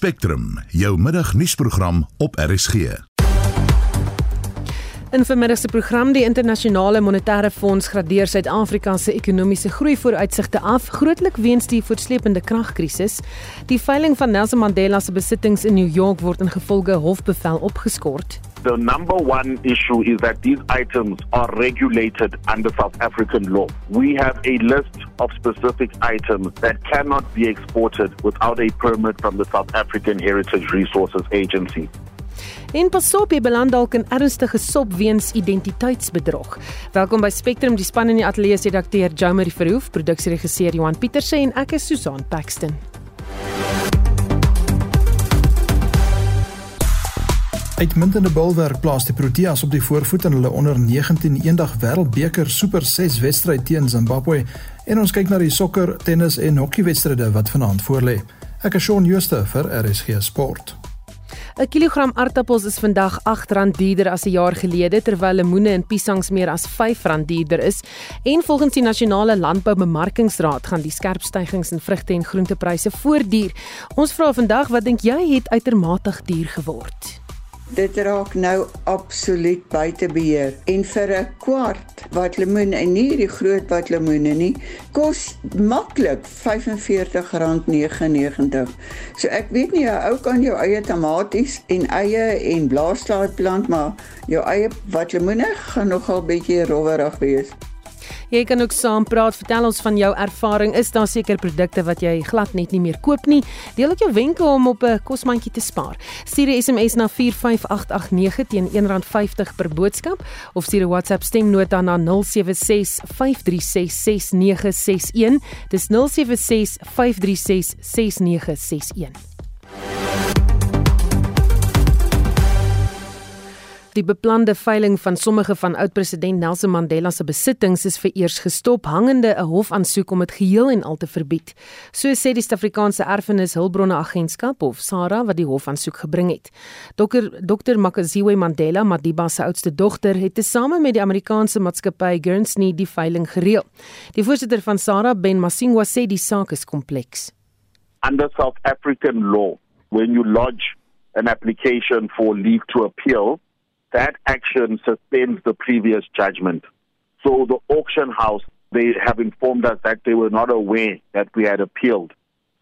Spectrum, jou middagnuusprogram op RSG. In vermiddag se program die internasionale monetaire fonds gradeer Suid-Afrika se ekonomiese groei vooruitsigte af, grootlik weens die voortsleepende kragkrisis. Die veiling van Nelson Mandela se besittings in New York word in gevolge hofbevel opgeskort. The number one issue is that these items are regulated under South African law. We have a list of specific items that cannot be exported without a permit from the South African Heritage Resources Agency. En pasop jy beland dalk in ernstige sop weens identiteitsbedrog. Welkom by Spectrum, die span in die ateljee se redakteur Jomari Verhoef, produksieregisseur Johan Pieterse en ek is Susan Paxton. Uitmuntende bulwerk plaas die Proteas op die voorvoet in hulle onder 19 eendag wêreldbeker super 6 wedstryd teen Zimbabwe en ons kyk na die sokker, tennis en hokkiewedstryde wat vanaand voorlê. Ek is Shaun Schuster vir RSG Sport. 'n Kilogram aartappels is vandag R8 duurder as 'n jaar gelede terwyl lemoene en piesangs meer as R5 duurder is en volgens die Nasionale Landboubemarkingsraad gaan die skerp stygings in vrugte en groentepryse voortduur. Ons vra vandag wat dink jy het uitermate duur geword? Dit raak nou absoluut buite beheer en vir 'n kwart wat lemoen en nie die groot wat lemoene nie kos maklik R45.99. So ek weet nie 'n ou kan jou eie tomaties en eie en blaarslaai plant maar jou eie wat lemoene gaan nogal bietjie rowwerig wees. Jy kan ook saam praat, vertel ons van jou ervaring. Is daar seker produkte wat jy glad net nie meer koop nie? Deel ook jou wenke om op 'n kosmandjie te spaar. Stuur 'n SMS na 45889 teen R1.50 per boodskap of stuur 'n WhatsApp stemnota na 0765366961. Dis 0765366961. Die beplande veiling van sommige van oud-president Nelson Mandela se besittings is vereers gestop hangende 'n hofaansoek om dit geheel en al te verbied. So sê die Suid-Afrikaanse Erfenis Hulpbronne Agentskap of SARA wat die hofaansoek gebring het. Dr Dr Makaziwe Mandela, Madiba se oudste dogter, het tesame met die Amerikaanse maatskappy Gurnsney die veiling gereël. Die voorsitter van SARA, Ben Masingwa, sê die saak is kompleks. Under South African law, when you lodge an application for leave to appeal, that action suspends the previous judgment. So the auction house, they have informed us that they were not aware that we had appealed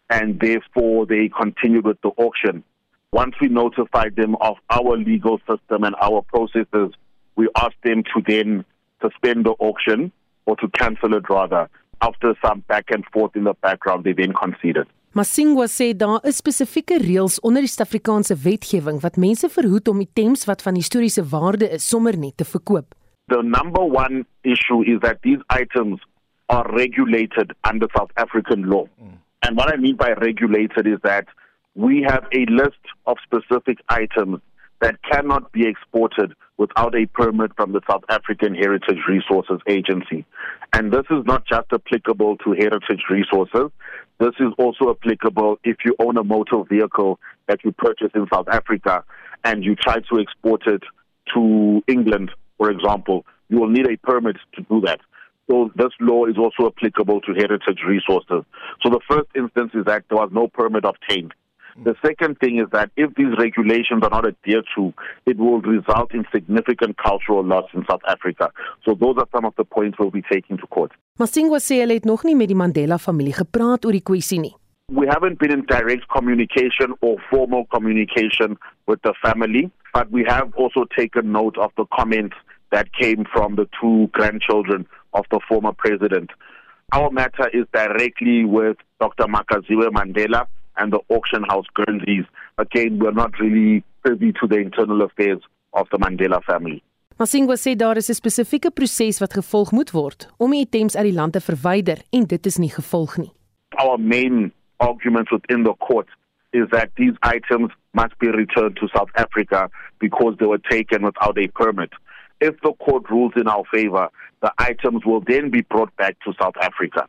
and therefore they continued with the auction. Once we notified them of our legal system and our processes, we asked them to then suspend the auction or to cancel it rather. After some back and forth in the background, they then conceded. Masingwa sê daar is spesifieke reëls onder die Suid-Afrikaanse wetgewing wat mense verhoed om items wat van historiese waarde is sommer net te verkoop. The number one issue is that these items are regulated under South African law. Mm. And what I mean by regulated is that we have a list of specific items that cannot be exported without a permit from the South African Heritage Resources Agency. And this is not just applicable to heritage resources. This is also applicable if you own a motor vehicle that you purchase in South Africa and you try to export it to England, for example. You will need a permit to do that. So this law is also applicable to heritage resources. So the first instance is that there was no permit obtained. Mm. The second thing is that if these regulations are not adhered to, it will result in significant cultural loss in South Africa. So those are some of the points we'll be taking to court. Masingwa sê hulle het nog nie met die Mandela familie gepraat oor die kwessie nie. We haven't been in direct communication or formal communication with the family, but we have also taken note of the comments that came from the two grandchildren of the former president. Our matter is directly with Dr. Makaziwe Mandela and the auction house Guernseys. Again, we're not really privy to the internal affairs of the Mandela family. Masingwa sê daar is 'n spesifieke proses wat gevolg moet word om die items uit die land te verwyder en dit is nie gevolg nie. Our main argument within the court is that these items must be returned to South Africa because they were taken without a permit. If the court rules in our favor, the items will then be brought back to South Africa.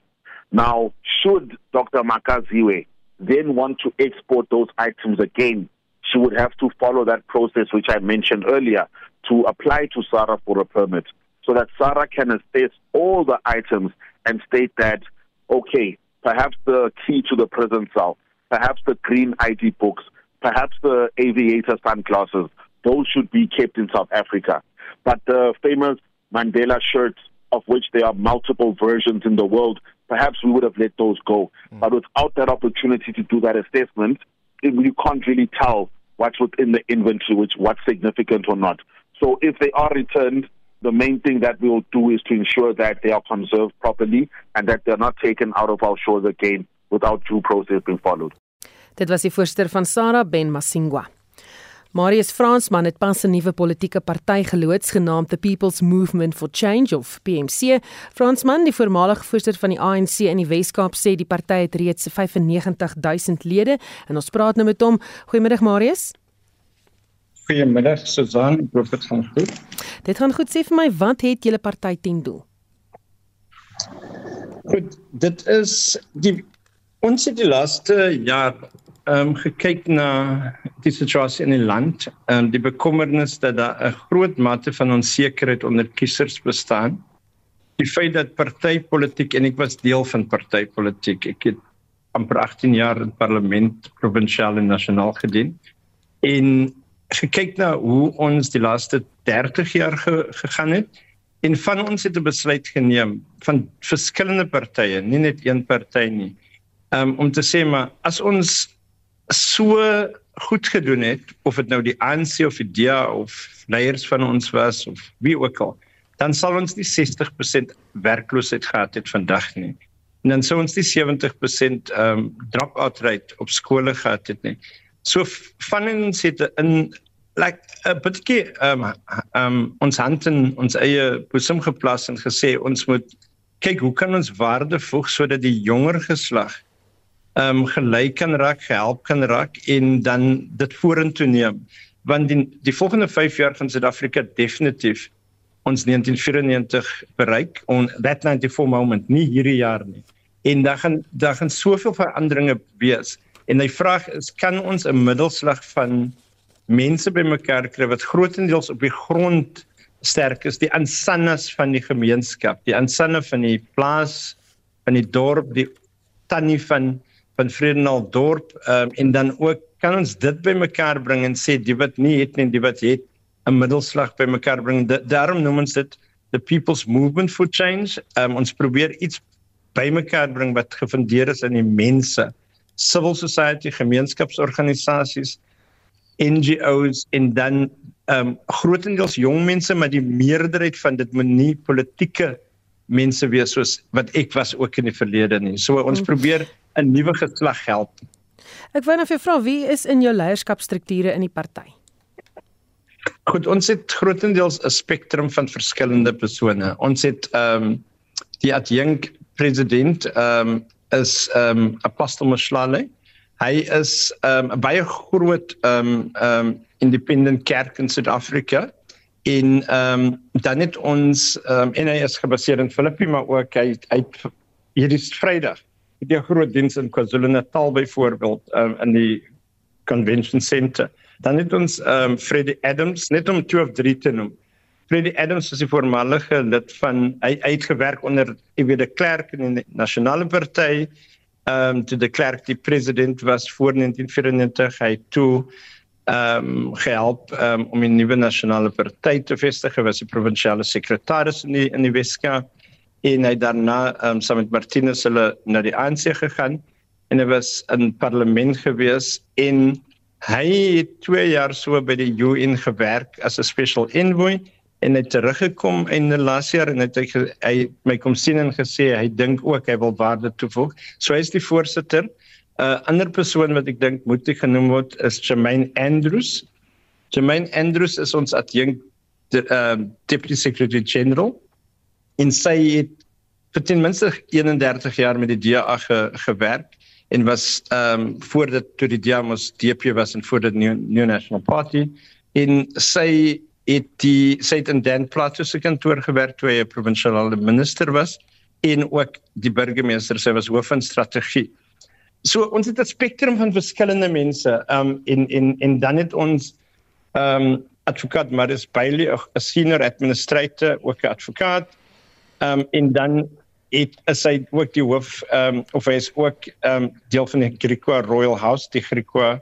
Now, should Dr. Makaziwe then want to export those items again, she would have to follow that process which I mentioned earlier to apply to SARA for a permit so that SARA can assess all the items and state that, okay, perhaps the key to the prison cell, perhaps the green ID books, perhaps the aviator sunglasses, those should be kept in South Africa. But the famous Mandela shirts, of which there are multiple versions in the world, perhaps we would have let those go. Mm. But without that opportunity to do that assessment, you can't really tell what's within the inventory, which what's significant or not. So if they are returned, the main thing that we will do is to ensure that they are conserved properly and that they're not taken out of our shores again without due process being followed. Dit was die voorsteur van Sarah Ben Masingwa. Marius Fransman het pas 'n nuwe politieke party geloods genaamd The People's Movement for Change of PMC. Fransman, die voormalige voorsitter van die ANC in die Wes-Kaap, sê die party het reeds 95000 lede en ons praat nou met hom. Goeiemiddag Marius. Goeiemiddag Susan, ek hoop dit gaan goed. Dit gaan goed. Sê vir my, wat het julle party ten doel? Goed, dit is die ons het die laaste jaar ehm um, gekyk na die situasie in die land, ehm um, die bekommernis dat daar 'n groot mate van onsekerheid onder kiesers bestaan. Die feit dat partytetiek en ek was deel van partytetiek. Ek het amper 18 jaar in parlement, provinsiaal en nasionaal gedien. En gekyk na hoe ons die laaste 30 jaar ge, gegaan het en van ons het 'n besluit geneem van verskillende partye, nie net een party nie. Um, om te sê maar as ons so goed gedoen het of dit nou die ANC of die DA of leiers van ons was of wie ook al dan sal ons nie 60% werkloosheid gehad het vandag nie. En dan sou ons die 70% ehm um, drop-out rate op skole gehad het nie. So van ons het in like 'n bietjie ehm um, ons hand in ons eie boesem geplas en gesê ons moet kyk hoe kan ons waarde voeg sodat die jonger geslag ehm um, gelyk kan raak, gehelp kan raak en dan dit vorentoe neem. Want die die volgende 5 jaar van Suid-Afrika definitief ons 1994 bereik on that 94 moment nie hierdie jaar nie. En dan gaan dan gaan soveel veranderinge wees. En die vraag is kan ons 'n middelslag van mense bymekaar kry wat grootendeels op die grond sterk is, die ansannas van die gemeenskap, die ansanne van die plaas, van die dorp, die tannie van van Vredenal dorp um, en dan ook kan ons dit bymekaar bring en sê die wat nie het nie die wat het 'n middelslag bymekaar bring. Da daarom noem ons dit the people's movement for change. Um, ons probeer iets bymekaar bring wat gefundeer is in die mense civil society gemeenskapsorganisasies NGOs en dan um grootendeels jong mense maar die meerderheid van dit moet nie politieke mense wees soos wat ek was ook in die verlede nie. So ons probeer 'n nuwe geslag help. Ek wou net vir jou vra wie is in jou leierskapstrukture in die party? Goed, ons het grootendeels 'n spektrum van verskillende persone. Ons het ehm um, die adjunkt president ehm um, is ehm um, Apostel Mashlale. Hy is ehm um, 'n baie groot ehm um, ehm um, independent kerk in Suid-Afrika in ehm um, dan het ons ehm um, en hy is gebaseer in Filippi maar ook hy hy hierdie Vrydag het 'n groot diens in KwaZulu-Natal byvoorbeeld um, in die convention center. Dan het ons um, Freddie Adams net om 2 of 3 te noem. Freddie Adams is die voormalige lid van hy uitgewerk onder EW de Klerk in die Nasionale Party. Ehm um, toe de Klerk die president was voor 1994 hy toe ehm um, gehelp um, om 'n nuwe nasionale party te vestig. Hy was die provinsiale sekretaris in die in die Weskaap en hy daarna um, saam met Martinus hulle na die ANC gegaan en hy was in parlement gewees en hy het 2 jaar so by die UN gewerk as 'n special envoy en hy teruggekom in die laaste jaar en het hy, hy my kom sien en gesê hy dink ook hy wil waarde toevoeg. So hy is die voorsitter. 'n uh, Ander persoon wat ek dink moet genoem word is Jermaine Andrews. Jermaine Andrews is ons adjunct de, uh, deputy secretary general en sy het vir ten minste 31 jaar met die DA ge, gewerk en was ehm um, voor dit toe die DA mos DP was en voor dit New, New National Party. En sy het die sy het in Dan Plato se kantoor gewerk toe hy 'n provinsiale minister was en ook die burgemeester. Sy was hoof van strategie. So ons het 'n spektrum van verskillende mense ehm um, en en en dan het ons ehm um, advokaat Marius Bailey 'n senior administrator ook 'n advokaat Ehm um, en dan het is hy ook die hoof ehm um, of hy is ook ehm um, deel van die Griqua Royal House, die Griqua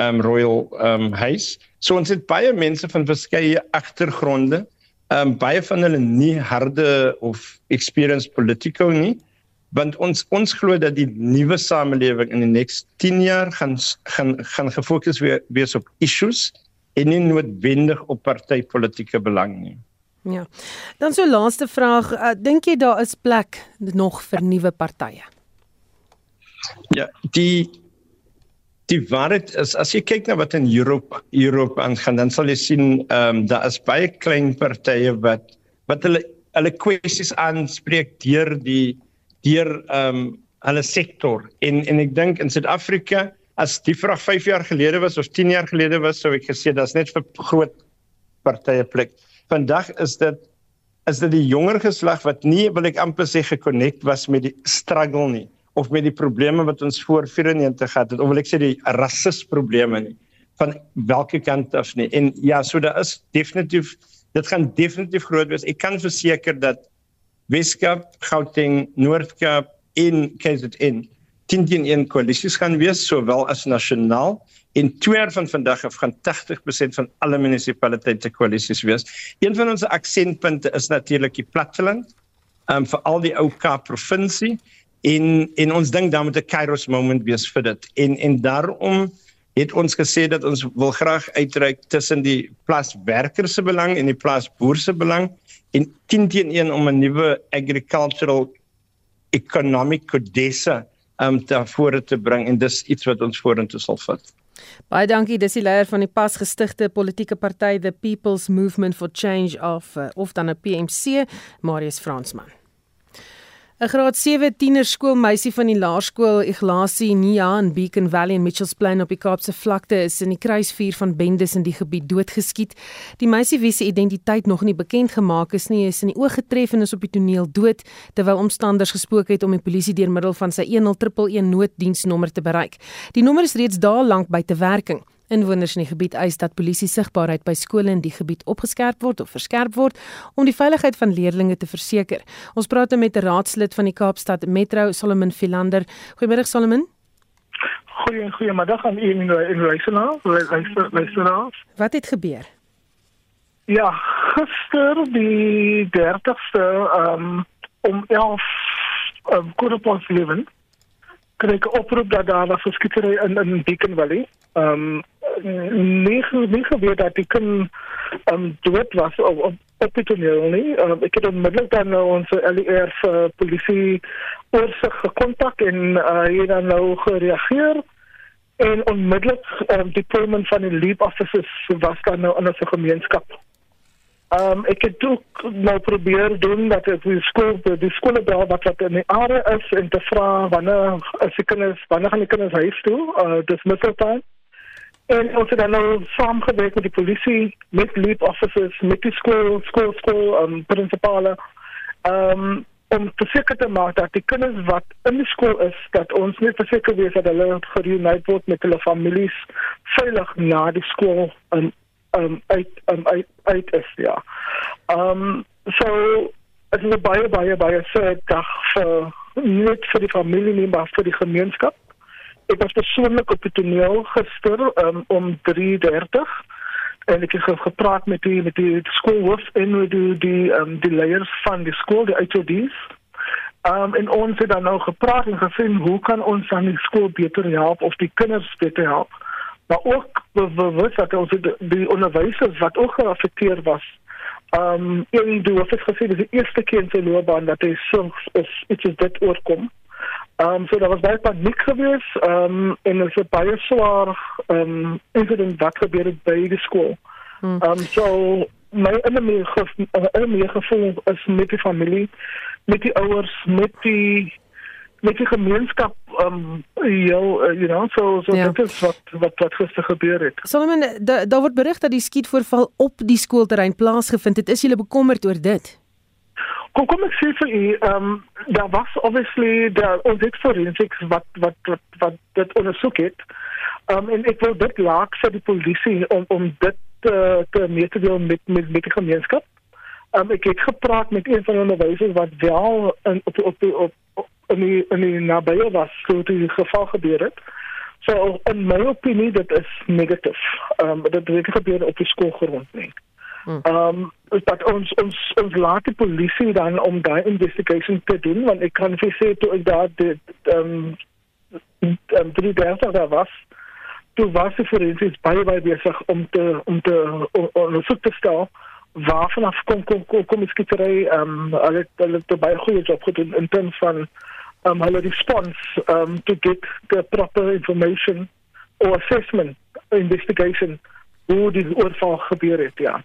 um Royal um huis. So ons het baie mense van verskeie agtergronde. Um baie van hulle nie harde of experienced politico nie want ons ons glo dat die nuwe samelewing in die next 10 jaar gaan gaan gaan gefokus weer wees op issues en nie noodwendig op partytetiese belang nie. Ja. Dan so laaste vraag, uh, dink jy daar is plek nog vir nuwe partye? Ja, die die waarheid is as jy kyk na wat in Europa Europa aangaan, dan sal jy sien ehm um, daar is baie klein partye wat wat hulle hulle kwessies aanspreek deur die deur ehm um, hulle sektor en en ek dink in Suid-Afrika as die vraag 5 jaar gelede was of 10 jaar gelede was sou ek gesê daar's net vir groot partye plek. Vandag is dit is dit die jonger geslag wat nie wil ek amper sê gekonnekt was met die struggle nie of met die probleme wat ons voor 94 gehad het of wil ek sê die rasisme probleme nie van watter kant af nie. En ja, so daar is definitief dit gaan definitief groot wees. Ek kan verseker dat Weskaap, Gauteng, Noord-Kaap en KZN teen een koalisies gaan wees sowel as nasionaal en twee van vandag af gaan 80% van alle munisipaliteite koalisies wees. Een van ons aksentpunte is natuurlik die platteland. Ehm um, vir al die ou Kaap provinsie en en ons dink dan moet 'n Kairos moment wees vir dit. En en daarom het ons gesê dat ons wil graag uitreik tussen die plaaswerkers se belang en die plaasboer se belang en teen teen een om 'n nuwe agricultural economic codesa om um, daarvoor te bring en dis iets wat ons vorentoe sal vat. Baie dankie, dis die leier van die pas gestigte politieke party the People's Movement for Change of uh, of dan 'n PMC, Marius Fransman. 'n Graad 7 tienerskoolmeisie van die laerskool Iglasie Nia in Beacon Valley in Mitchells Plain op die Kaapse vlakte is in die kruisvuur van bendes in die gebied doodgeskiet. Die meisie wie se identiteit nog nie bekend gemaak is nie, is in die oog getref en is op die toneel dood terwyl omstanders gespook het om die polisie deur middel van sy 10111 nooddiensnommer te bereik. Die nommer is reeds daal lank buite werking. Inwoners in die gebied eis dat polisie sigbaarheid by skole in die gebied opgeskerp word of verskerp word om die veiligheid van leerders te verseker. Ons praat nou met 'n raadslid van die Kaapstad Metro, Solomon Philander. Goeiemôre Solomon. Goeie goeiemiddag aan u en in Reisena. Reisena. Wat het gebeur? Ja, gister die 30ste um, om 11 um, kurpos leven kry ek 'n oproep dat daar 'n verskietery in in Beacon Valley. Ehm um, nie nie geweet dat ek kan ehm um, dood was op op, op die toneel nie. Um, ek het onmiddellik dan nou ons LER vir polisie oorsig gekontak en uh, hy het dan nou gereageer en onmiddellik um, deployment van die lead officers was dan nou in ons gemeenskap. Ehm um, ek het ook nou probeer doen dat ek die skool die skole daar wat wat in die area is en te vra wanneer as die kinders wanneer gaan die kinders huis toe? Uh dis middeltyd. En ons het dan nou saamgewerk met die polisie, met lead officers, met die skool, skool, skool, um, principale. Ehm um, om te seker te maak dat die kinders wat in die skool is, dat ons net verseker wees dat hulle gereunite word met hulle families veilig na die skool en um uit um uit uit is ja. Um so dit is 'n baie baie baie sad dag vir net vir die familie nie maar vir die gemeenskap. Ek was persoonlik op die toneel gister um, om 3:30 en ek het gepraat met die met die skoolhoof en met die die um, die leiers van die skool, die HOD's. Um en ons het dan nou gepraat en gesien hoe kan ons aan die skool beter help of die kinders beter help maar ook bewus dat ons die, die onderwysers wat ook geaffekteer was. Um in die hoof het gesê dis die eerste keer in sy loopbaan dat hy soms is iets is dit oorkom. Um so daar was baie paniek gewees. Um en dit was baie swaar um incident wat gebeur het by die skool. Hmm. Um so my enemy gevoel is met die familie, met die ouers, met die met die gemeenskap um heel uh, you know so so ja. dit is wat wat wat gister gebeur het. Solomon daar da word berig dat die skietvoorval op die skoolterrein plaasgevind het. Is jy bekommerd oor dit? Kom kom ek sê vir u um daar was obviously daar ons het forensics wat wat wat wat dit ondersoek het. Um en ek wil dit laat vir die polisie om om dit te te mee te deel met met met die gemeenskap. Um ek het gepraat met een van die onderwysers wat wel in op op op, op in die in die nabye was toe die geval gebeur het. So in my opinie dit is negatief. Ehm um, dit het gebeur op die skoolgrond nie. Ehm um, dat ons ons ons laat die polisie dan om daai investigation te doen want ek kan vir sê toe ek daar dit ehm um, drie dae daar was toe was die forensies baie baie besig om te om te ondersoek te stel waarvan af kom kom kom kom is gitery ehm um, hulle hulle het baie goeie job gedoen in terms van ehm um, hulle response ehm um, to get the proper information or assessment investigation hoe die oorval gebeur het ja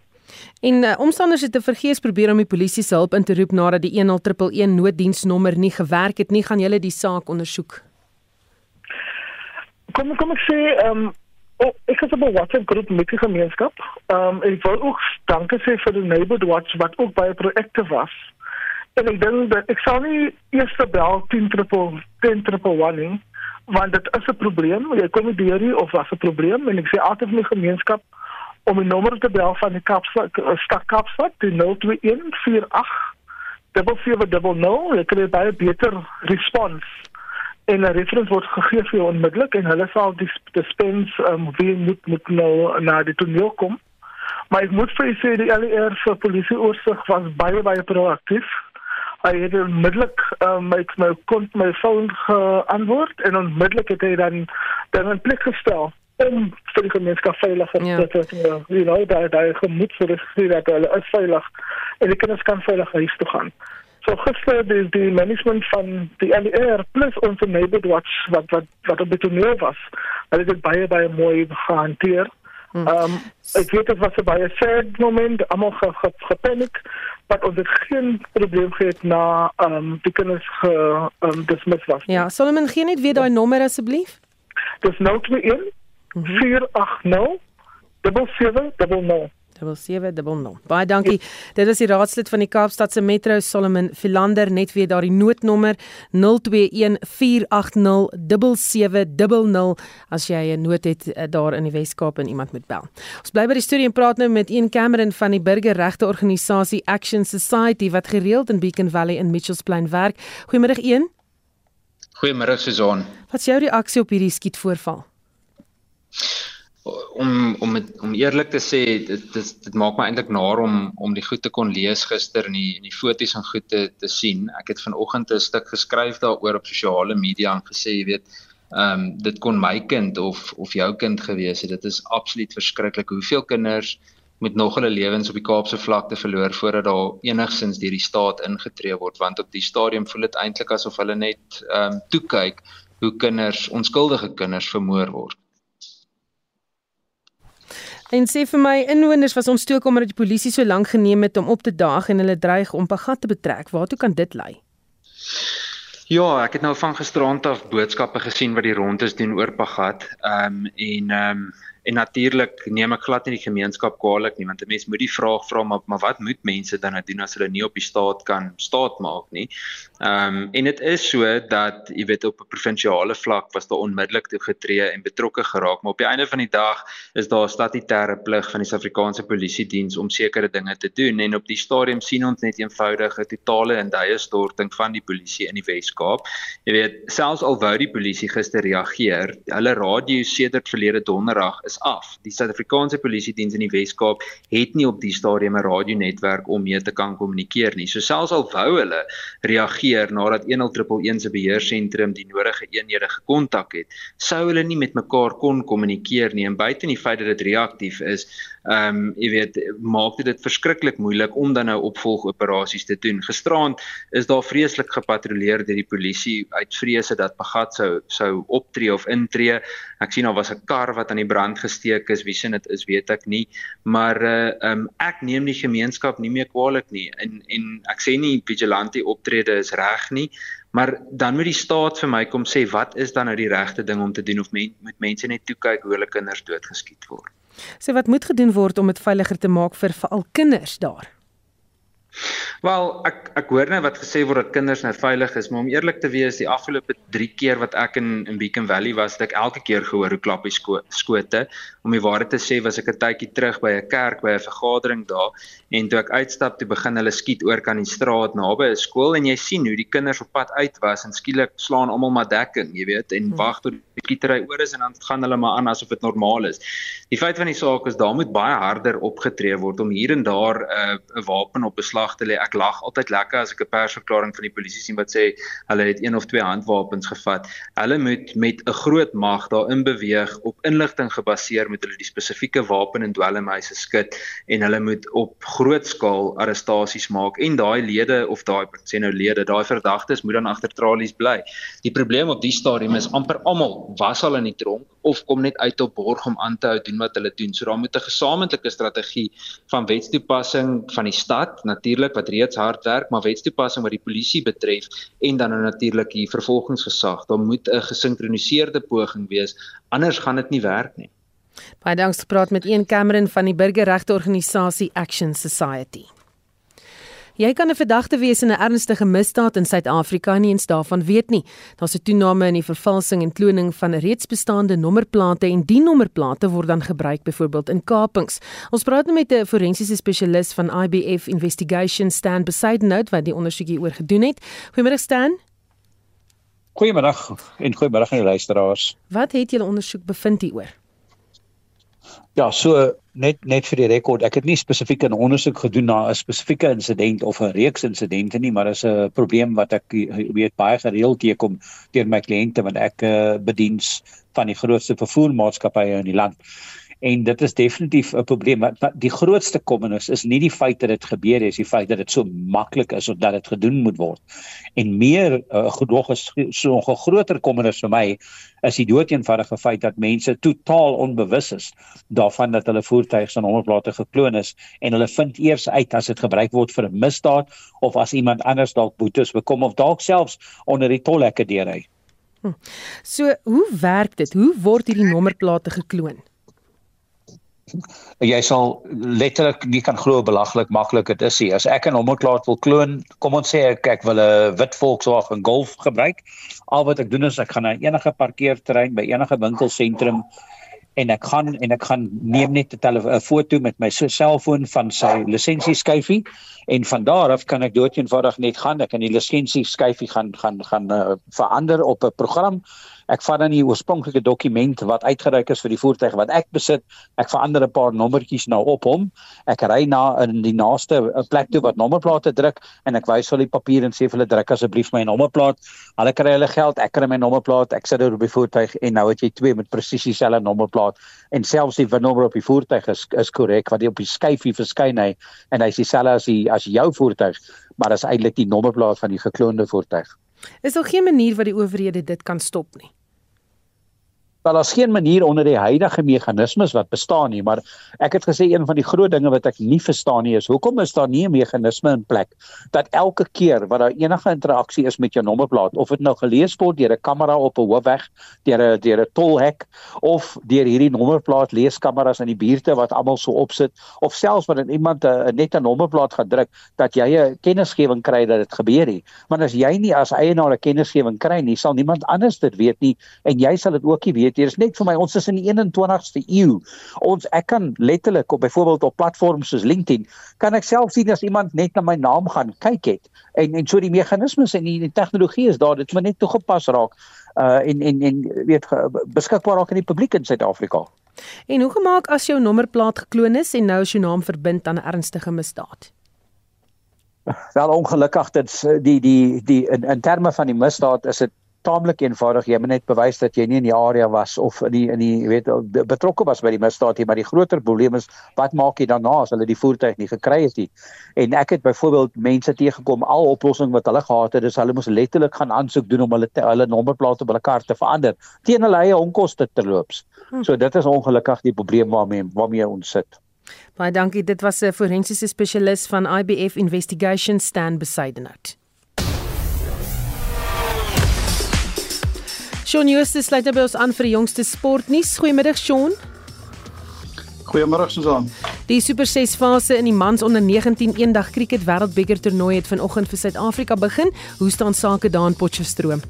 En uh, omstanders het te vergees probeer om die polisie se hulp in te roep nadat die 10111 nooddiensnommer nie gewerk het nie, gaan julle die saak ondersoek. Kom kom ek sê ehm um, oh, ek het 'n WhatsApp groep met die gemeenskap. Ehm um, ek wil ook dankie sê vir die Neighborhood Watch wat ook baie proaktief was. En ek dink dat ek sal nie eers bel 10 triple 10 triple 1 nie, want dit is 'n probleem. Jy kom nie deur nie of was 'n probleem en ek sê altyd vir die gemeenskap om 'n nommer te bel van die Kaapstad stad Kaapstad die 0214 7700 jy kry baie beter respons. En 'n referens word gegee vir jou onmiddellik en hulle sal die dispens um, wie moet moet nou na die toneel kom. Maar ek moet vir sê die LER vir polisie oorsig was baie baie proaktief. Hy het onmiddellik um, my my kont my foon geantwoord en onmiddellik het hy dan dan 'n plek gestel om vir die gemeenskap veiliger ja. te. Ja, you know, daar daar gemoed vir die dat hulle is veilig en die kinders kan veilig huis toe gaan. So gister die die management van die LER plus ons neighborhood watch wat wat wat op die toneel was. Hulle het dit baie baie mooi gehanteer. Hmm. Ehm um, ek weet dit was 'n baie sad moment, almal ge, ge, gepaniek, maar ons het geen probleem gehad na ehm um, die kinders ge um, dismiss was. Ja, Solomon gee net weer daai nommer asseblief. Dis nou 21 480 7700 7700. Baie dankie. Dit is die raadslid van die Kaapstadse Metro Solomon Philander net weer daardie noodnommer 0214807700 as jy 'n nood het eh, daar in die Wes-Kaap en iemand moet bel. Ons bly by die storie en praat nou met een Cameron van die burgerregte organisasie Action Society wat gereeld in Beacon Valley in Mitchells Plain werk. Goeiemôre een. Goeiemôre Susan. Wat is jou reaksie op hierdie skietvoorval? Om om met, om eerlik te sê dit dit, dit maak my eintlik naar om om die goed te kon lees gister in die in die foto's en goed te te sien. Ek het vanoggend 'n stuk geskryf daaroor op sosiale media en gesê jy weet ehm um, dit kon my kind of of jou kind gewees het. Dit is absoluut verskriklik hoeveel kinders met nog hulle lewens op die Kaapse vlakte verloor voordat daar enigsins deur die staat ingetree word want op die stadium voel dit eintlik asof hulle net ehm um, toe kyk hoe kinders onskuldige kinders vermoor word. En sê vir my inwoners was ons toe kom omdat die polisie so lank geneem het om op te daag en hulle dreig om Pagat te betrek. Waartoe kan dit lei? Ja, ek het nou van gisterand af boodskappe gesien wat die rond is doen oor Pagat. Ehm um, en ehm um, En natuurlik neem ek glad nie die gemeenskap kwaadlik nie want 'n mens moet die vraag vra maar maar wat moet mense dan nou doen as hulle nie op die staat kan staat maak nie. Ehm um, en dit is so dat jy weet op 'n provinsiale vlak was daar onmiddellik toe getree en betrokke geraak maar op die einde van die dag is daar 'n statutêre plig van die Suid-Afrikaanse Polisie Diens om sekere dinge te doen en op die stadium sien ons net eenvoudig 'n totale en duie storting van die polisie in die Wes-Kaap. Jy weet selfs al wou die polisie gister reageer, hulle radio sedert verlede donderdag is is af. Die Suid-Afrikaanse Polisie Diens in die Wes-Kaap het nie op die stadium 'n radionetwerk om mee te kan kommunikeer nie. So selfs al wou hulle reageer nadat 10111 se beheersentrum die nodige eenhede gekontak het, sou hulle nie met mekaar kon kommunikeer nie en buite die feit dat dit reaktief is, ehm um, jy weet maak dit dit verskriklik moeilik om dan nou opvolgoperasies te doen. Gisteraand is daar vreeslik gepatrolleer deur die polisie uit vrese dat Pagat sou sou optree of intree. Ek sien daar was 'n kar wat aan die brand gesteek is. Wie sien dit is weet ek nie, maar uh um ek neem die gemeenskap nie meer kwaadlik nie. En en ek sê nie vigilante optrede is reg nie, maar dan moet die staat vir my kom sê wat is dan nou die regte ding om te doen of men, moet mense net toe kyk hoe hulle kinders doodgeskiet word. Sê so wat moet gedoen word om dit veiliger te maak vir veral kinders daar? Wel, ek ek hoor net wat gesê word dat kinders nou veilig is, maar om eerlik te wees, die afgelope 3 keer wat ek in in Beacon Valley was, het ek elke keer gehoor hoe klap die sko skote. Om die waarheid te sê, was ek 'n tydjie terug by 'n kerk by 'n vergadering daar en toe ek uitstap, toe begin hulle skiet oor kan die straat naby 'n skool en jy sien hoe die kinders op pad uit was en skielik slaan almal maar dekking, jy weet, en hmm. wag tot die skietery oor is en dan gaan hulle maar aan asof dit normaal is. Die feit van die saak is daar moet baie harder opgetree word om hier en daar 'n uh, 'n wapen op beslag te lê ek lag altyd lekker as ek 'n persverklaring van die polisie sien wat sê hulle het een of twee handwapens gevat. Hulle moet met 'n groot mag daarin beweeg op inligting gebaseer met hulle die spesifieke wapen en dwelmhuise skit en hulle moet op groot skaal arrestasies maak en daai lede of daai sê nou lede, daai verdagtes moet dan agter tralies bly. Die probleem op die stadium is amper almal was al in die tronk of kom net uit op borg om aan te hou doen wat hulle doen. So daar moet 'n gesamentlike strategie van wetstoepassing van die stad natuurlik wat reeds hard werk, maar wetstoepassing wat die polisie betref en dan nou natuurlik die vervolgingsgesag. Daar moet 'n gesinkroniseerde poging wees, anders gaan dit nie werk nie. Baie dankie vir praat met een Cameron van die burgerregteorganisasie Action Society. Jy kan 'n verdagte wees in 'n ernstige misdaad in Suid-Afrika en nie eens daarvan weet nie. Daar's 'n toename in die vervalsing en kloning van reeds bestaande nommerplate en die nommerplate word dan gebruik byvoorbeeld in kapings. Ons praat nou met 'n forensiese spesialis van IBF Investigation Stan Besidenhout wat die ondersoek hieroor gedoen het. Goeiemôre Stan. Goeiemôre en goeiemôre aan die luisteraars. Wat het julle ondersoek bevind hieroor? Ja, so net net vir die rekord, ek het nie spesifiek 'n ondersoek gedoen na 'n spesifieke insident of 'n reeks insidente nie, maar is 'n probleem wat ek weet baie gereeld teekom deur my kliënte want ek uh, bediens van die grootste vervoermaatskappye in die land en dit is definitief 'n probleem wat die grootste kommernis is nie die feit dat dit gebeur het, is die feit dat dit so maklik is of dat dit gedoen moet word. En meer uh, gedog is so 'n groter kommernis vir my is die doeteenvoudige feit dat mense totaal onbewus is daarvan dat hulle voertuie se nommerplate gekloon is en hulle vind eers uit as dit gebruik word vir 'n misdaad of as iemand anders dalk boetes bekom of dalk selfs onder die tolhekke deurry. Hm. So, hoe werk dit? Hoe word hierdie nommerplate gekloon? Jy sal letterlik nie kan glo belaglik maklik dit is. As ek 'n nommerplaat wil kloon, kom ons sê ek ek wil 'n wit Volkswagen Golf gebruik. Al wat ek doen is ek gaan na enige parkeerterrein by enige winkelsentrum en ek gaan en ek gaan neem net 'n foto met my selfoon van sy lisensieskyfie en van daar af kan ek doeteenvoudig net gaan ek kan die lisensieskyfie gaan gaan gaan uh, verander op 'n program Ek vat dan die oorspronklike dokument wat uitgereik is vir die voertuig wat ek besit. Ek verander 'n paar nommertjies nou op hom. Ek ry na in die naaste eh, plek toe wat nommerplate druk en ek wys hulle die papier en sê vir hulle druk asseblief my nommerplaat. Hulle kry hulle geld, ek kry my nommerplaat. Ek sit dit op die voertuig en nou het jy twee met presies dieselfde nommerplaat en selfs die nommer op die voertuig is is korrek wat jy op die skyfie verskyn hy en hy is dieselfde as die as jou voertuig, maar dit is eintlik die nommerplaat van die gekloonde voertuig. Is daar geen manier wat die owerhede dit kan stop nie? Wel daar's geen manier onder die huidige meganismes wat bestaan nie, maar ek het gesê een van die groot dinge wat ek nie verstaan nie is hoekom is daar nie 'n meganisme in plek dat elke keer wat daar enige interaksie is met jou nommerplaat of dit nou gelees word deur 'n kamera op 'n hoofweg, deur 'n deur 'n tolhek of deur hierdie nommerplaat leeskameras in die buurte wat almal so opsit of selfs wanneer iemand a, net 'n nommerplaat gaan druk dat jy 'n kennisgewing kry dat dit gebeur het. Want as jy nie as eienaar 'n kennisgewing kry nie, sal niemand anders dit weet nie en jy sal dit ook nie weet weet jy, is net vir my ons is in die 21ste eeu. Ons ek kan letterlik op byvoorbeeld op platforms soos LinkedIn kan ek self sien as iemand net na my naam gaan kyk het en en so die meganismes en die, die tegnologie is daar dit moet net toegepas raak uh en en en weet beskikbaar raak aan die publiek in Suid-Afrika. En hoe gemaak as jou nommerplaat gekloon is en nou is jou naam verbind aan 'n ernstige misdaad? Wel ongelukkig dit die die die in, in terme van die misdaad is dit taamlik eenvoudig. Jy moet net bewys dat jy nie in die area was of in die in die weet betrokke was by die misdaad nie maar die groter probleem is wat maak jy daarna as hulle die voertuig nie gekry het nie? En ek het byvoorbeeld mense teëgekom al oplossing wat hulle gehad het is hulle moes letterlik gaan aansoek doen om hulle te, hulle nommerplate op hulle kar te verander teen hulle eie onkoste terloops hm. so dit is ongelukkig die probleem waarmee waarmee ons sit. Baie dankie. Dit was 'n forensiese spesialis van IBF Investigation Stan Besidenhout Shaun Jooste sluit nou by ons aan vir die jongste sportnuus. Goeiemiddag Shaun. Goeiemôre Susan. Die Super 6 fase in die mans onder 19 eendag cricket wêreldbeker toernooi het vanoggend vir Suid-Afrika begin. Hoe staan sake daar in Potchefstroom?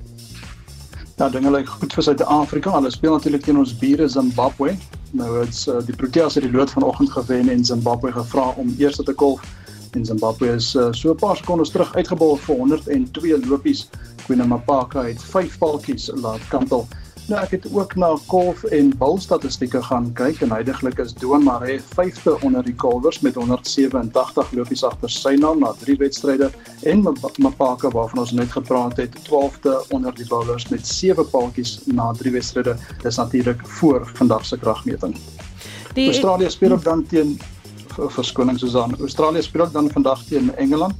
Ja, dinge lyk goed vir Suid-Afrika. Hulle speel natuurlik teen ons bure Zimbabwe. Nou dit's uh, die Proteas het die lood vanoggend gewen en Zimbabwe gevra om eers te kolf. En Zimbabwe is uh, so 'n paar sekondes terug uitgebal vir 102 lopies. Queen Mapaka het 5 paltjies laat kantel. Nou ek het ook na golf en bal statistieke gaan kyk en heidaglik is Doan Maree 5de onder die Calvers met 187 lopies agter sy naam na 3 wedstryde en Mapaka waarvan ons net gepraat het 12de onder die bowlers met 7 paaltjies na 3 wedstryde. Dis natuurlik voor vandag se kragmeting. Die Australië speel dan teen verskoning Susan. Australië speel dan vandag teen Engeland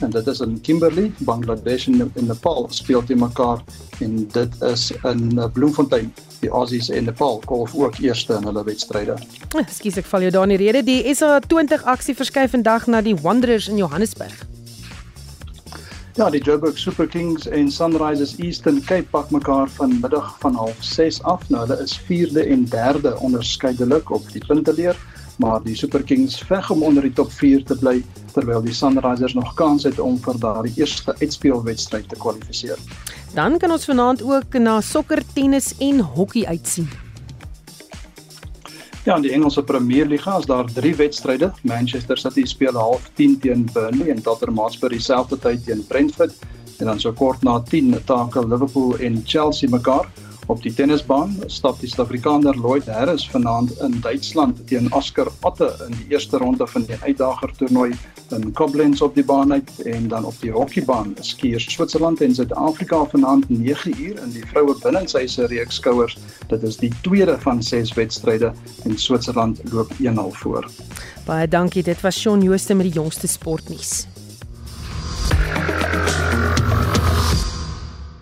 en dit is in Kimberley, Bangladesh en in Nepal speel teen mekaar en dit is in eh, Bloemfontein. Die Aussies en Nepal kolf ook eerste in hulle wedstryde. Ekskuus ek val jou daar in die rede. Die SA20 aksie verskuif vandag na die Wanderers in Johannesburg. Ja, die Joburg Super Kings en Sunrisers Eastern Cape pak mekaar vanmiddag van 06:30 af. Nou hulle is 4de en 3de onderskeidelik op die punteleer maar die Super Kings veg om onder die top 4 te bly terwyl die Sunrisers nog kans het om vir daardie eerste uitspelwedstryd te kwalifiseer. Dan kan ons vanaand ook na sokker, tennis en hokkie uitsien. Ja, in die Engelse Premier Liga is daar 3 wedstryde. Manchester City speel half 10 teen Burnley en Tottenham Hotspur dieselfde tyd teen Brentford en dan so kort na 10 takel Liverpool en Chelsea mekaar. Op die tennisbaan stap die Suid-Afrikaner Lloyd Harris vanaand in Duitsland teen Oscar Otte in die eerste ronde van die uitdager toernooi in Koblenz op die baan uit en dan op die hokkiebaan skier Switserland en Suid-Afrika vanaand 9uur in die vroue binnenshuise reeks skouers. Dit is die tweede van 6 wedstryde en Switserland loop 1-0 voor. Baie dankie, dit was Shaun Jooste met die jongste sportnuus.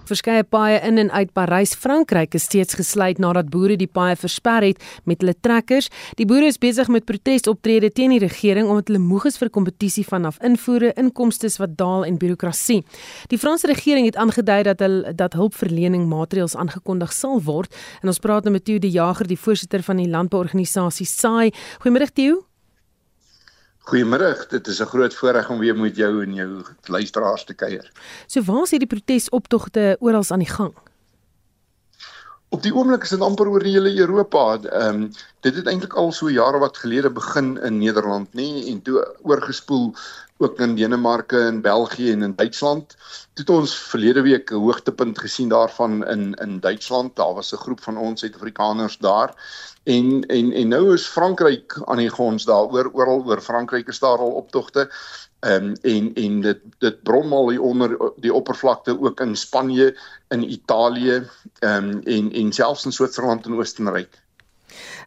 Verskeie paaie in en uit Parys, Frankryk is steeds gesluit nadat boere die paaie versper het met hulle trekkers. Die boere is besig met protesoptredes teen die regering omdat hulle moeg is vir kompetisie vanaf invoere, inkomste wat daal en birokrasie. Die Franse regering het aangedui dat hulle dat hulpverlening maatreëls aangekondig sal word. En ons praat nou met Theo die Jager, die voorsitter van die landbouorganisasie SAI. Goeiemôre Theo. Goeiemôre, dit is 'n groot voorreg om weer met jou en jou luisteraars te kuier. So waar is hierdie protesoptogte oral aan die gang? Op die oomblik is dit amper oor die hele Europa. Ehm um, dit het eintlik al so jare wat gelede begin in Nederland, nê, nee, en toe oorgespoel ook in Denemarke en België en in Duitsland. Toe het ons verlede week 'n hoogtepunt gesien daarvan in in Duitsland. Daar was 'n groep van ons Suid-Afrikaners daar. En en en nou is Frankryk aan die gons daaroor oral oor Frankryk is daar al optogte. Ehm um, en en dit dit brom al hier onder die oppervlakte ook in Spanje, in Italië, ehm um, en en selfs in Switserland en Oostenryk.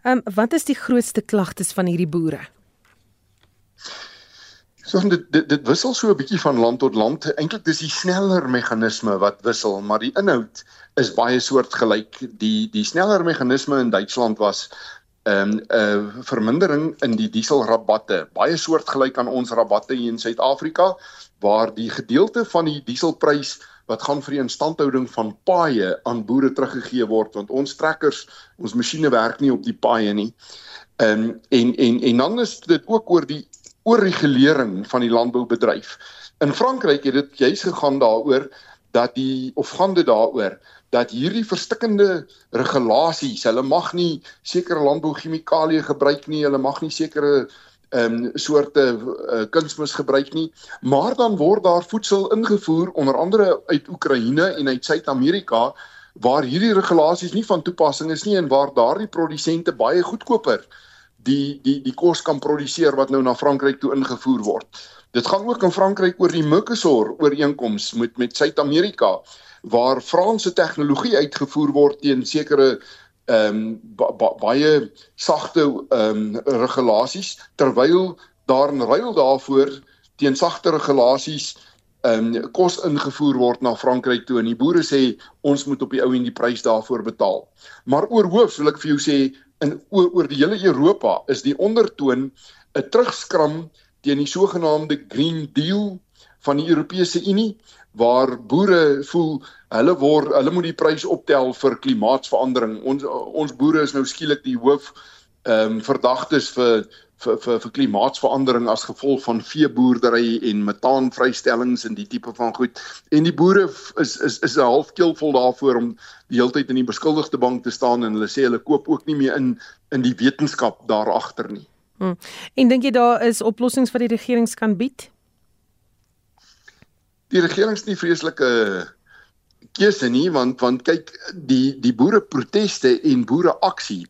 Ehm um, wat is die grootste klagtes van hierdie boere? So dit dit, dit wissel so 'n bietjie van land tot land. Eintlik dis die sneller meganisme wat wissel, maar die inhoud is baie soortgelyk. Die die sneller meganisme in Duitsland was 'n um, 'n uh, vermindering in die dieselrabatte, baie soortgelyk aan ons rabatte hier in Suid-Afrika waar die gedeelte van die dieselprys wat gaan vir die instandhouding van paaie aan boere teruggegee word want ons trekkers, ons masjiene werk nie op die paaie nie. Um, en en en dan is dit ook oor die oorregulering van die landboubedryf. In Frankryk het dit juis gegaan daaroor dat die of gaan dit daaroor dat hierdie verstikkende regulasies, hulle mag nie sekere landbouchemikalieë gebruik nie, hulle mag nie sekere ehm um, soorte uh, kunsmis gebruik nie, maar dan word daar voedsel ingevoer onder andere uit Oekraïne en uit Suid-Amerika waar hierdie regulasies nie van toepassing is nie en waar daardie produsente baie goedkoper die die die kos kan produseer wat nou na Frankryk toe ingevoer word. Dit gaan ook in Frankryk oor die Mercosur ooreenkoms met met Suid-Amerika waar Franse tegnologie uitgevoer word teen sekere ehm um, ba ba baie sagte ehm um, regulasies terwyl daar in ruil daarvoor teen sagte regulasies ehm um, kos ingevoer word na Frankryk toe en die boere sê ons moet op die ou en die prys daarvoor betaal. Maar oorhoofs wil ek vir jou sê in oor, oor die hele Europa is die ondertoon 'n terugskram teen die sogenaamde Green Deal van die Europese Unie waar boere voel hulle word hulle moet die prys optel vir klimaatsverandering. Ons ons boere is nou skielik die hoof ehm um, verdagtes vir vir vir vir klimaatsverandering as gevolg van veeboerdery en metaanvrystellings en die tipe van goed. En die boere is is is 'n halfkeelvol daarvoor om die hele tyd in die beskuldigde bank te staan en hulle sê hulle koop ook nie meer in in die wetenskap daar agter nie. Hmm. En dink jy daar is oplossings wat die regering kan bied? Die regering is nie vreeslike keuse nie want want kyk die die boere proteste en boere aksie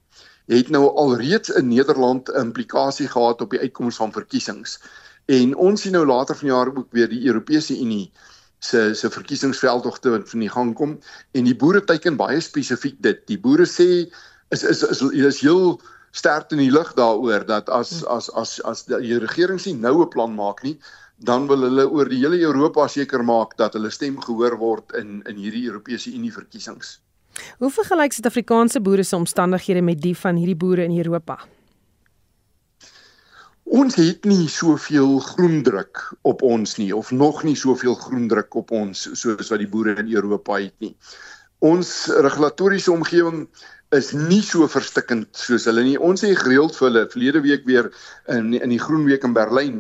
het nou alreeds in Nederland 'n implikasie gehad op die uitkoms van verkiesings. En ons sien nou later vanjaar ook weer die Europese Unie se se verkiesingsveldtogte wat van die gang kom en die boere teiken baie spesifiek dit. Die boere sê is is is is heel sterk in die lig daaroor dat as as as as die regering sien nou 'n plan maak nie, dan wil hulle oor die hele Europa seker maak dat hulle stem gehoor word in in hierdie Europese Unie verkiesings. Hoe vergelyk Suid-Afrikaanse boere se omstandighede met die van hierdie boere in Europa? Ons het nie soveel groendruk op ons nie of nog nie soveel groendruk op ons soos wat die boere in Europa het nie. Ons regulatoriese omgewing is nie so verstikkend soos hulle nie. Ons het gereeld vir hulle verlede week weer in in die Groenweek in Berlyn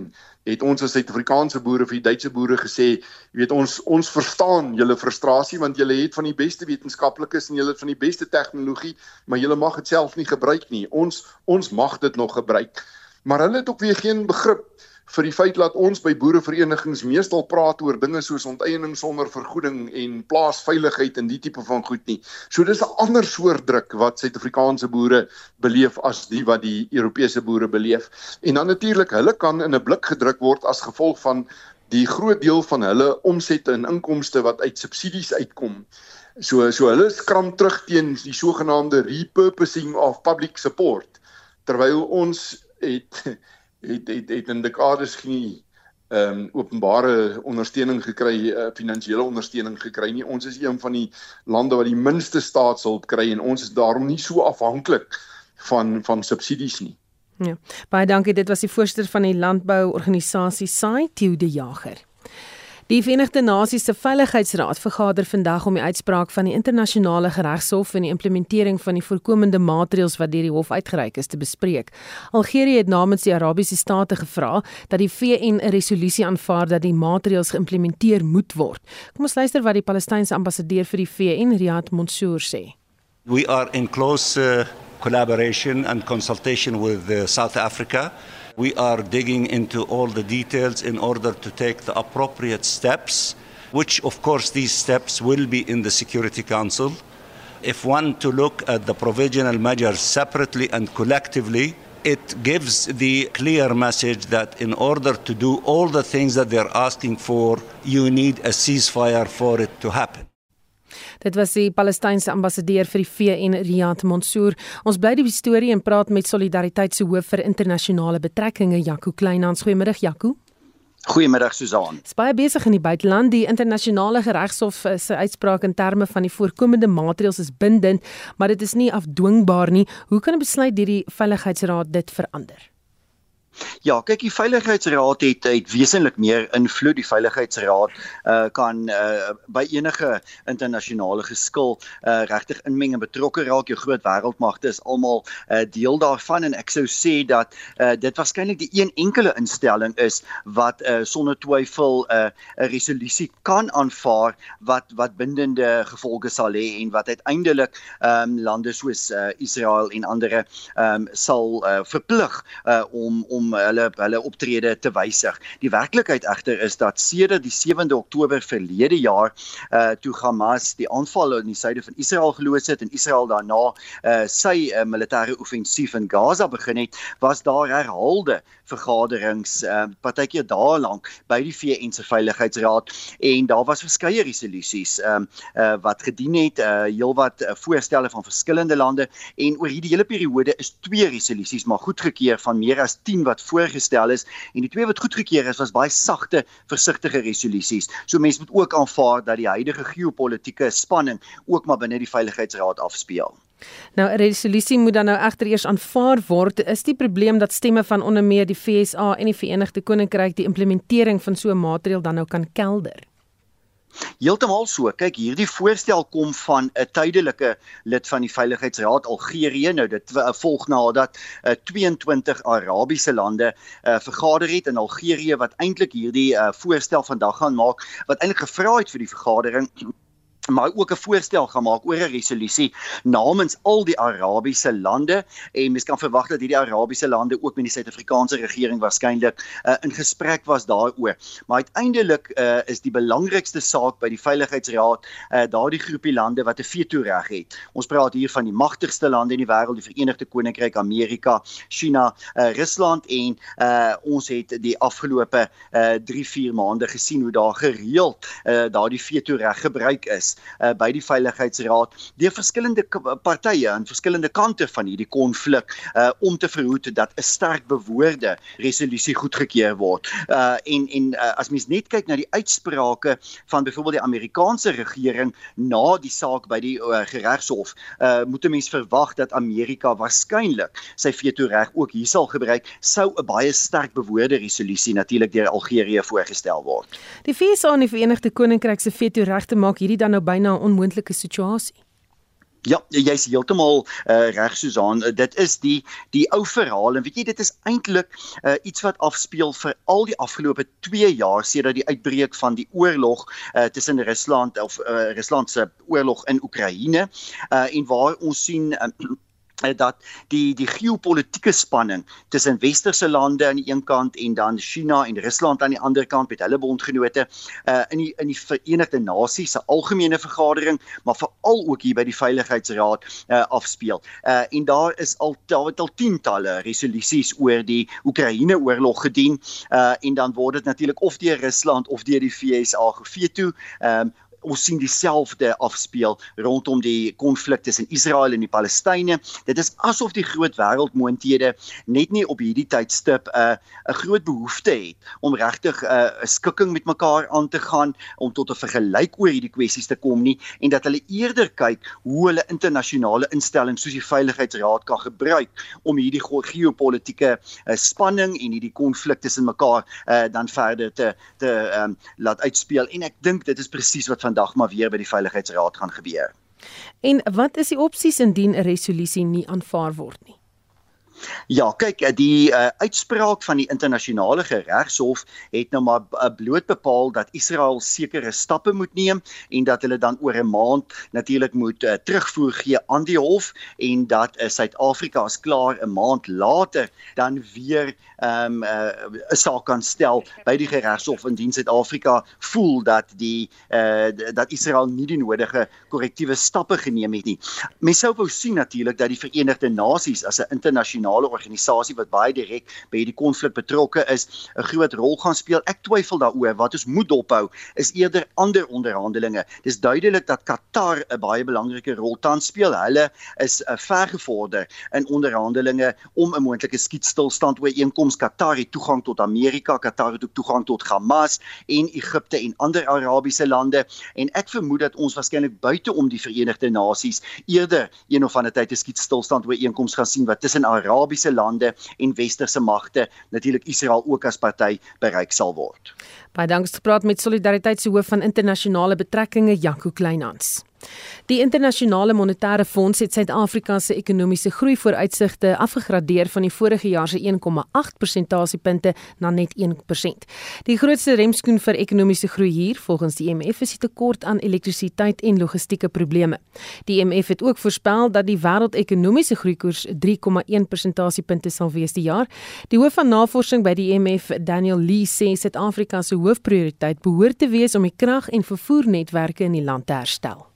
het ons as Suid-Afrikaanse boere vir die Duitse boere gesê, jy weet ons ons verstaan julle frustrasie want julle het van die beste wetenskaplikes en julle het van die beste tegnologie, maar julle mag dit self nie gebruik nie. Ons ons mag dit nog gebruik. Maar hulle het ook weer geen begrip vir die feit dat ons by boereverenigings meestal praat oor dinge soos onteiening sonder vergoeding en plaasveiligheid en die tipe van goed nie. So dis 'n ander soort druk wat Suid-Afrikaanse boere beleef as die wat die Europese boere beleef. En dan natuurlik, hulle kan in 'n blik gedruk word as gevolg van die groot deel van hulle omsette en inkomste wat uit subsidies uitkom. So so hulle skram terug teen die sogenaamde repurposing of public support terwyl ons het het het, het in dekades nie ehm um, openbare ondersteuning gekry, uh, finansiële ondersteuning gekry nie. Ons is een van die lande wat die minste staatshulp kry en ons is daarom nie so afhanklik van van subsidies nie. Ja. Baie dankie. Dit was die voorsteur van die landbouorganisasie SAI, Theo de Jager. Die Verenigde Nasies se Veiligheidsraad vergader vandag om die uitspraak van die internasionale geregshof en die implementering van die voorkomende maatreëls wat deur die hof uitgereik is te bespreek. Algerië het namens die Arabiese state gevra dat die VN 'n resolusie aanvaar dat die maatreëls geïmplementeer moet word. Kom ons luister wat die Palestynse ambassadeur vir die VN, Riyad Mansour sê. We are in close uh, collaboration and consultation with uh, South Africa. We are digging into all the details in order to take the appropriate steps, which, of course, these steps will be in the Security Council. If one to look at the provisional measures separately and collectively, it gives the clear message that in order to do all the things that they're asking for, you need a ceasefire for it to happen. Dit was die Palestynse ambassadeur vir die VN Riyad Mansour. Ons bly die storie en praat met Solidariteit se hoof vir internasionale betrekkinge Jaco Kleinhans. Goeiemiddag Jaco. Goeiemiddag Susan. Baie besig in die buiteland. Die internasionale geregshof eh, se uitspraak in terme van die voorkomende maatreëls is bindend, maar dit is nie afdwingbaar nie. Hoe kan 'n besluit deur die Veiligheidsraad dit verander? Ja, kyk die veiligheidsraad het het wesentlik meer invloed. Die veiligheidsraad uh kan uh by enige internasionale geskil uh regtig inmeng en betrokke raak. Jou groot wêreldmagte is almal uh deel daarvan en ek sou sê dat uh dit waarskynlik die een enkele instelling is wat uh sonder twyfel 'n uh, 'n resolusie kan aanvaar wat wat bindende gevolge sal hê en wat uiteindelik um lande soos uh Israel en ander um sal uh verplig uh om om hulle hulle optrede te wysig. Die werklikheid egter is dat sedert die 7de Oktober verlede jaar uh toe Hamas die aanval in die suide van Israel geloods het en Israel daarna uh sy uh, militêre offensief in Gaza begin het, was daar herhaalde vergaderings uh partykeer dae lank by die VN se Veiligheidsraad en daar was verskeie resolusies um uh wat gedien het uh heelwat uh, voorstelle van verskillende lande en oor hierdie hele periode is twee resolusies maar goedgekeur van meer as 10 wat voorgestel is en die twee wat goedgekeur is was baie sagte, versigtige resolusies. So mense moet ook aanvaar dat die huidige geopolitiese spanning ook maar binne die Veiligheidsraad afspeel. Nou 'n resolusie moet dan nou egter eers aanvaar word. Is die probleem dat stemme van onder meer die FSA en die Verenigde Koninkryk die implementering van so 'n maatreël dan nou kan kelder? Heeltemal so. Kyk, hierdie voorstel kom van 'n tydelike lid van die Veiligheidsraad Algerië. Nou dit volg nadat uh, 22 Arabiese lande uh, vergader het in Algerië wat eintlik hierdie uh, voorstel vandag gaan maak wat eintlik gevra het vir die vergadering maar ook 'n voorstel gemaak oor 'n resolusie namens al die Arabiese lande en mens kan verwag dat hierdie Arabiese lande ook met die Suid-Afrikaanse regering waarskynlik uh, in gesprek was daaroor. Maar uiteindelik uh, is die belangrikste saak by die Veiligheidsraad uh, daardie groepie lande wat 'n veto reg het. Ons praat hier van die magtigste lande in die wêreld, die Verenigde Koninkryk, Amerika, China, uh, Rusland en uh, ons het die afgelope 3-4 uh, maande gesien hoe daar gereeld uh, daardie veto reg gebruik is uh, by die veiligheidsraad deur verskillende partye aan verskillende kante van hierdie konflik uh, om te verhoed dat 'n sterk bewoorde resolusie goedgekeur word. Uh, en en uh, as mens net kyk na die uitsprake van byvoorbeeld die Amerikaanse regering na die saak by die uh, geregshof, uh, moet 'n mens verwag dat Amerika waarskynlik sy veto reg ook hier sal gebruik sou 'n baie sterk bewoorde resolusie natuurlik deur Algerië voorgestel word. Die VS en die Verenigde Koninkryk se veto regte maak hierdie dan nou byna 'n onmoontlike situasie. Ja, jy's heeltemal uh, reg Susan. Uh, dit is die die ou verhaal en weet jy dit is eintlik uh, iets wat afspeel vir al die afgelope 2 jaar sedert die uitbreek van die oorlog uh, tussen Rusland of uh, Rusland se oorlog in Oekraïne uh, en waar ons sien uh, dat die die geopolitiese spanning tussen westerse lande aan die een kant en dan China en Rusland aan die ander kant met hulle bondgenote uh in die in die Verenigde Nasies se algemene vergadering maar veral ook hier by die Veiligheidsraad uh afspeel. Uh en daar is al daar het al tientalle resolusies oor die Oekraïne oorlog gedien uh en dan word dit natuurlik of deur Rusland of deur die VSA geveto. Ehm um, ons sien dieselfde afspeel rondom die konflik tussen Israel en die Palestynë. Dit is asof die groot wêreldmoondhede net nie op hierdie tydstip 'n uh, 'n groot behoefte het om regtig uh, 'n skikking met mekaar aan te gaan om tot 'n vergelyk oor hierdie kwessies te kom nie en dat hulle eerder kyk hoe hulle internasionale instellings soos die Veiligheidsraad kan gebruik om hierdie geopolitiese uh, spanning en hierdie konflik tussen mekaar uh, dan verder te te um, laat uitspeel en ek dink dit is presies wat vandag maar weer by die veiligheidsraad gaan gebeur. En wat is die opsies indien 'n resolusie nie aanvaar word nie? Ja, kyk, eh, die uh, uitspraak van die internasionale geregshof het nou maar uh, bloot bepaal dat Israel sekere stappe moet neem en dat hulle dan oor 'n maand natuurlik moet uh, terugvoer gee aan die hof en dat Suid-Afrika uh, as klaar 'n maand later dan weer ehm, 'n um, uh, saak kan stel by die geregshof indien Suid-Afrika voel dat die uh, dat Israel nie die nodige korrektiewe stappe geneem het nie. Mens sou wou sien natuurlik dat die Verenigde Nasies as 'n internasionale organisasie wat baie direk by hierdie konflik betrokke is, 'n groot rol gaan speel. Ek twyfel daaroor wat ons moet dophou is eerder ander onderhandelinge. Dis duidelik dat Qatar 'n baie belangrike rol tans speel. Hulle is 'n uh, vergevorder in onderhandelinge om 'n moontlike skietstilstand ooreenkoms. Qatar het toegang tot Amerika, Qatar het ook toegang tot Hamas en Egipte en ander Arabiese lande en ek vermoed dat ons waarskynlik buite om die Verenigde Nasies eerder een of ander tyd 'n skietstilstand ooreenkoms gaan sien wat tussen Arabiese lande en westerse magte natuurlik Israel ook as party bereik sal word. Baie dankie praat met Solidariteit se hoof van internasionale betrekkinge Janko Kleinhans. Die internasionale monetaire fonds het Suid-Afrika se ekonomiese groei vooruitsigte afgegradeer van die vorige jaar se 1,8 persentasiepunte na net 1%. Die grootste remskoen vir ekonomiese groei hier, volgens die IMF, is die tekort aan elektrisiteit en logistieke probleme. Die IMF het ook voorspel dat die wêreldekonomiese groeikoers 3,1 persentasiepunte sal wees die jaar. Die hoof van navorsing by die IMF, Daniel Lee, sê Suid-Afrika se hoofprioriteit behoort te wees om die krag- en vervoernetwerke in die land te herstel.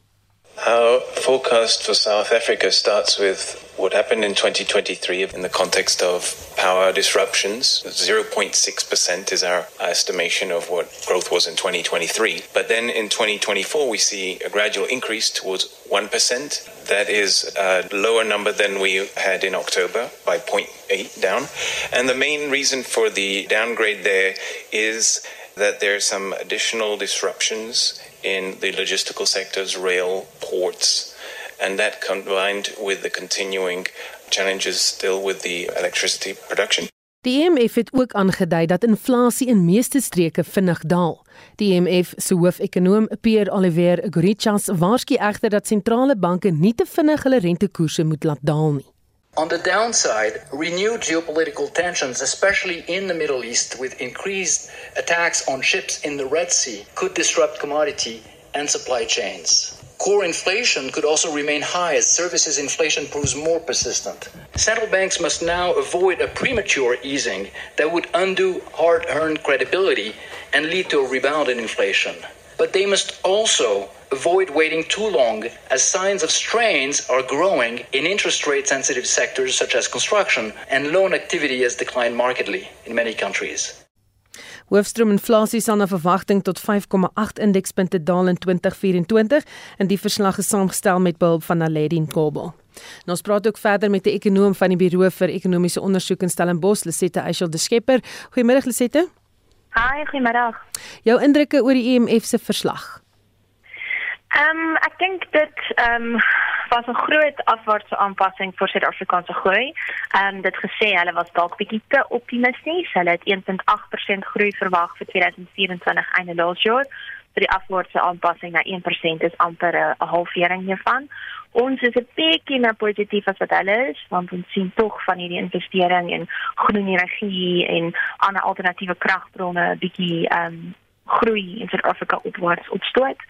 Our forecast for South Africa starts with what happened in 2023 in the context of power disruptions. 0.6% is our estimation of what growth was in 2023. But then in 2024, we see a gradual increase towards 1%. That is a lower number than we had in October by 0.8 down. And the main reason for the downgrade there is that there are some additional disruptions in the logistical sectors, rail, ports, and that combined with the continuing challenges still with the electricity production Die IMF het ook aangedui dat inflasie in meeste streke vinnig daal. Die IMF se hoofekonoom, Pierre Olivier Gorichas, waarsku egter dat sentrale banke nie te vinnig hulle rentekoerse moet laat daal nie. On the downside, renewed geopolitical tensions, especially in the Middle East, with increased attacks on ships in the Red Sea, could disrupt commodity and supply chains. Core inflation could also remain high as services inflation proves more persistent. Central banks must now avoid a premature easing that would undo hard earned credibility and lead to a rebound in inflation. But they must also avoid waiting too long as signs of strains are growing in interest rate sensitive sectors such as construction and loan activity has declined markedly in many countries. Hoofstroom inflasie sal na verwagting tot 5,8 indekspunte daal in 2024 en die verslag is saamgestel met behulp van Aledin Kobo. Nou ons praat ook verder met 'n ekonoom van die Buro vir Ekonomiese Ondersoek in Stellenbosch, Lisette Eichel de Skepper. Goeiemôre Lisette. Hi, goeiemôre. Jou indrukke oor die IMF se verslag? Ehm um, ek dink dit ehm um, was 'n groot afwaartse aanpassing vir Suid-Afrikaanse groei. Ehm um, dit gesê hulle was dalk bietjie te optimisties. Hulle het 1.8% groei verwag vir 2024 einde laas jaar. So die afwaartse aanpassing na 1% is amper 'n halvering hiervan. Ons is 'n bietjie meer positief as wat hulle is, want ons sien tog van hierdie investering in groen energie en ander alternatiewe kragbronne bietjie ehm um, groei in Suid-Afrika opwaarts opstoot.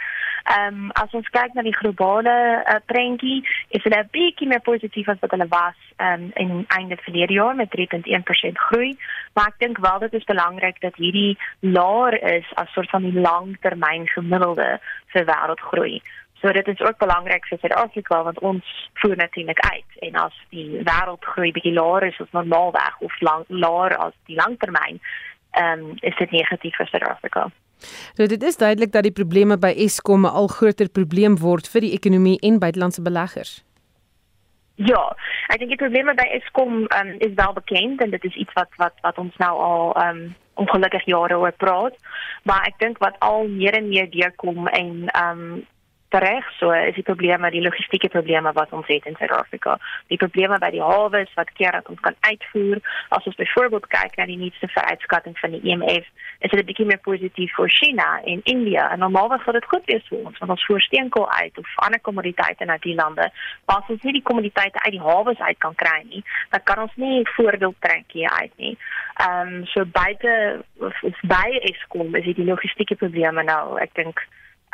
Ehm um, as ons kyk na die globale uh, prentjie, is hulle 'n bietjie meer positief as wat hulle was ehm um, in einde verlede jaar met 3.1% groei, maar ek dink wel dit is belangrik dat hierdie laer is as soort van die langtermyn gemiddelde vir wêreldgroei. So dit is ook belangrik vir Suid-Afrika want ons voer natuurlik uit en as die wêreldgroei bietjie laer is as normaalweg of lang, laer as die langtermyn, ehm um, is dit negatief vir Suid-Afrika. So dit is duidelik dat die probleme by Eskom 'n al groter probleem word vir die ekonomie en buitelandse beleggers. Ja, ek dink die probleme by Eskom um, is wel bekend en dit is iets wat wat wat ons nou al um ongelukkig jare oor praat. Maar ek dink wat al meer en meer deurkom en um reg so is die probleme die logistieke probleme wat ons het in Suid-Afrika. Die probleme by die hawe wat keer dat ons kan uitvoer. As ons byvoorbeeld kyk na die nuutste vooruitskatting van die IMF, is dit 'n bietjie meer positief vir China en India. En normaalweg sou dit goed wees vir ons want ons voer steenkool uit of ander kommoditeite na die lande. Maar as ons nie die kommoditeite uit die hawe uit kan kry nie, dan kan ons nie voordeel trek hier uit nie. Ehm um, so buite of, of by Eskom is die logistieke probleme nou, ek dink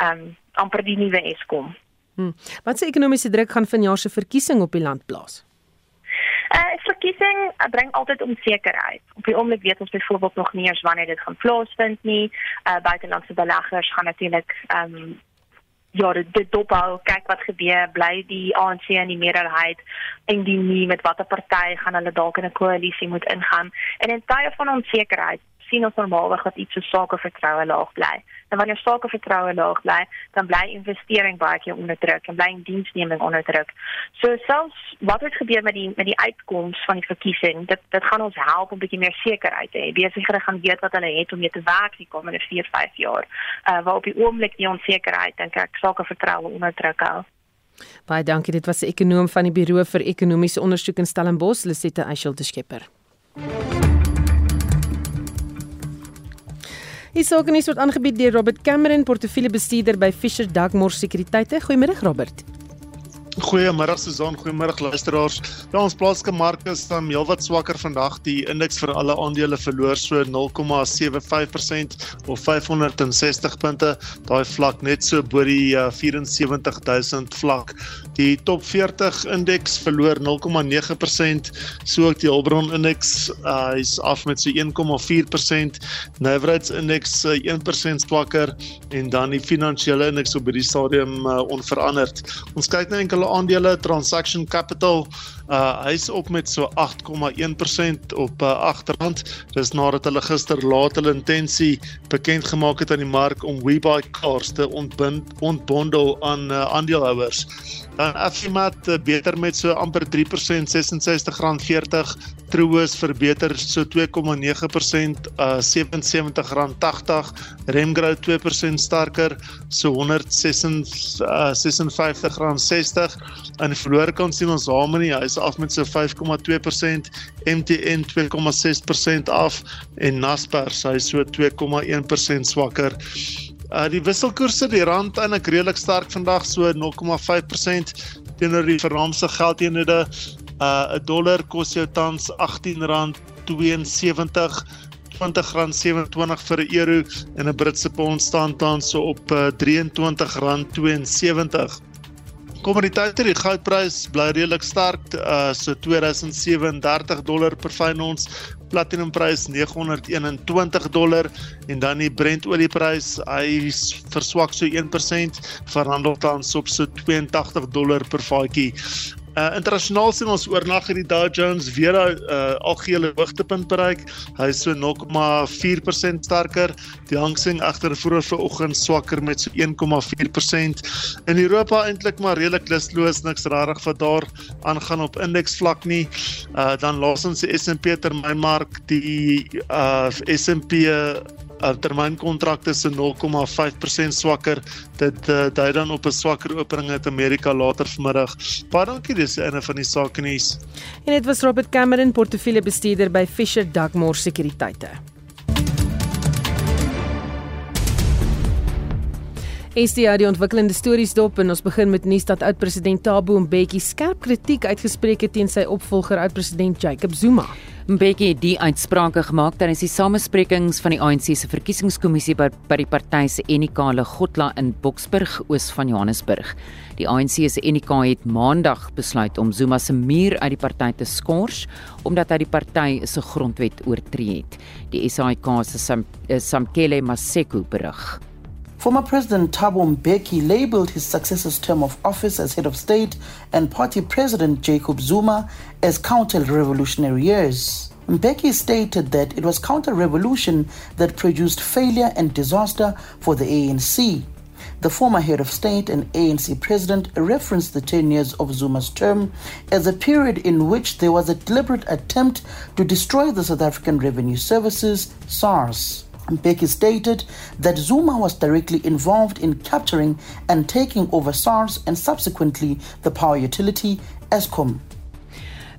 um, amper die nuwe Eskom. Hmm. Wat se ekonomiese druk gaan vanjaar se verkiesing op die land plaas? Uh verkiesing uh, bring altyd onsekerheid. Op die oomblik weet ons byvoorbeeld nog nie eers wanneer dit gaan plaasvind nie. Uh buitelandse beleggers gaan natuurlik ehm um, ja, dit dophou, kyk wat gebeur, bly die ANC in die meerderheid en die nie met watter party gaan hulle dalk in 'n koalisie moet ingaan. En in tye van onsekerheid sien ons normaalweg dat iets so sakevertroue laag bly. En wanneer sakevertroue laag bly, dan bly investering baie keer onder druk en bly diensneming onder druk. So selfs wat het gebeur met die met die uitkoms van die verkiesing, dit dit gaan ons help om 'n bietjie meer sekerheid te hê. Besighede gaan weet wat hulle het om mee te werk die komende 4, 5 jaar. Uh waar op die oomblik die onsekerheid dink ek sakevertroue onder druk hou. Baie dankie. Dit was 'n ekonom van die Buro vir Ekonomiese Ondersoek in Stellenbosch, Lisette Eichel de Skipper. Die sakenis word aangebied deur Robert Cameron, portefeuljebestuurder by Fisher Dugmore Sekuriteite. Goeiemôre Robert. Goeiemôre Susan, goeiemôre luisteraars. Ja, ons plaaslike mark is dan heelwat swakker vandag. Die indeks vir alle aandele verloor so 0,75% of 560 punte. Daai vlak net so bo die uh, 74000 vlak. Die top 40 indeks verloor 0,9%, so ook die Hulbron indeks uh, is af met so 1,4%, Navrats indeks uh, 1% swakker en dan die finansiële indeks op hierdie stadium uh, onveranderd. Ons kyk na enkele aandele, Transaction Capital Uh hy's op met so 8,1% op uh, agterhand. Dis nadat hulle gister laat hulle intensie bekend gemaak het aan die mark om WeBuy Cars te ontbind ontbondel aan uh, aandeelhouers. Dan Affimat uh, beter met so amper 3% R66.40. Truus verbeter so 2,9% uh R77.80. Remgrow 2% sterker so R156.60. Uh, aan die verloor kant sien ons Harmony, hy's af met so 5,2%, MTN 2,6% af en Naspers hy so 2,1% swakker. Uh die wisselkoerse die rand eintlik redelik sterk vandag so 0,5% teenoor die vernaamste geldeenhede. Uh 'n dollar kos jou tans R18.72 R20.27 vir 'n euro en 'n Britse pond staan tans so op uh, R23.72. Kommoditeite, die goudprys bly redelik sterk, uh so 2037 dollar per fyn ons, platinumprys 921 dollar en dan die Brent olieprys, hy verswak so 1%, verhandel tans op so 82 dollar per vatjie. Uh internasionaal sien ons oornag het die Dow Jones weer 'n uh, algehele hoogtepunt bereik. Hy is so 0,4% sterker. Die Hang Seng egter vroeër vanoggend swakker met so 1,4%. In Europa eintlik maar redelik lusloos, niks rarig wat daar aangaan op indeksvlak nie. Uh dan laasens die S&P termynmark, die uh S&P uh, termynkontrakte se 0,5% swakker. Dit uh, dui dan op 'n swakker opening uit Amerika later vanmiddag. Baie dankie dis eene van die sake nuus. En dit was Robert Cameron, portefeuljebestuurder by Fisher Dugmore Sekuriteite. SDA die ontwikkelende stories dop en ons begin met nuus dat oud-president Thabo Mbeki skerp kritiek uitgespreek het teen sy opvolger oud-president Jacob Zuma. Mbeki het die uitsprake gemaak tydens die samesprekings van die ANC se verkiesingskommissie by, by die party se Enikale Gotla in Boksburg, oos van Johannesburg. Die ANC se Enika het Maandag besluit om Zuma se muur uit die party te skors omdat hy die party se grondwet oortree het. Die SAIK se Sam, Samkele Maseko berig. Former President Thabo Mbeki labeled his successor's term of office as head of state and party president Jacob Zuma as counter-revolutionary years. Mbeki stated that it was counter-revolution that produced failure and disaster for the ANC. The former head of state and ANC president referenced the 10 years of Zuma's term as a period in which there was a deliberate attempt to destroy the South African Revenue Services, SARS. Mbeki stated that Zuma was directly involved in capturing and taking over SARS and subsequently the power utility Eskom.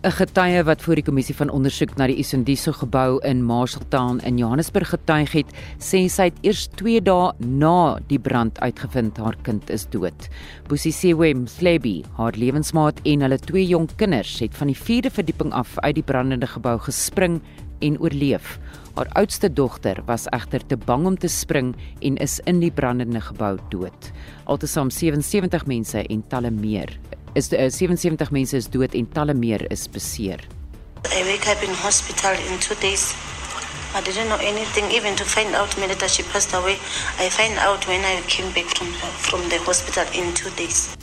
'n Getuie wat voor die kommissie van ondersoek na die Isendiso gebou in Marshalltown in Johannesburg getuig het, sê sy het eers 2 dae na die brand uitgevind haar kind is dood. Bosisiwe Mthlebi, haar lewensmaat en hulle twee jong kinders het van die 4de verdieping af uit die brandende gebou gespring en oorleef. Haar oudste dogter was egter te bang om te spring en is in die brandende gebou dood. Altesaam 77 mense en talle meer is uh, eh, 77 mense is dood en talle meer is beseer. I wake up in hospital in 2 days. I didn't know anything even to find out me that she passed away. I find out when I came back from from the hospital in 2 days.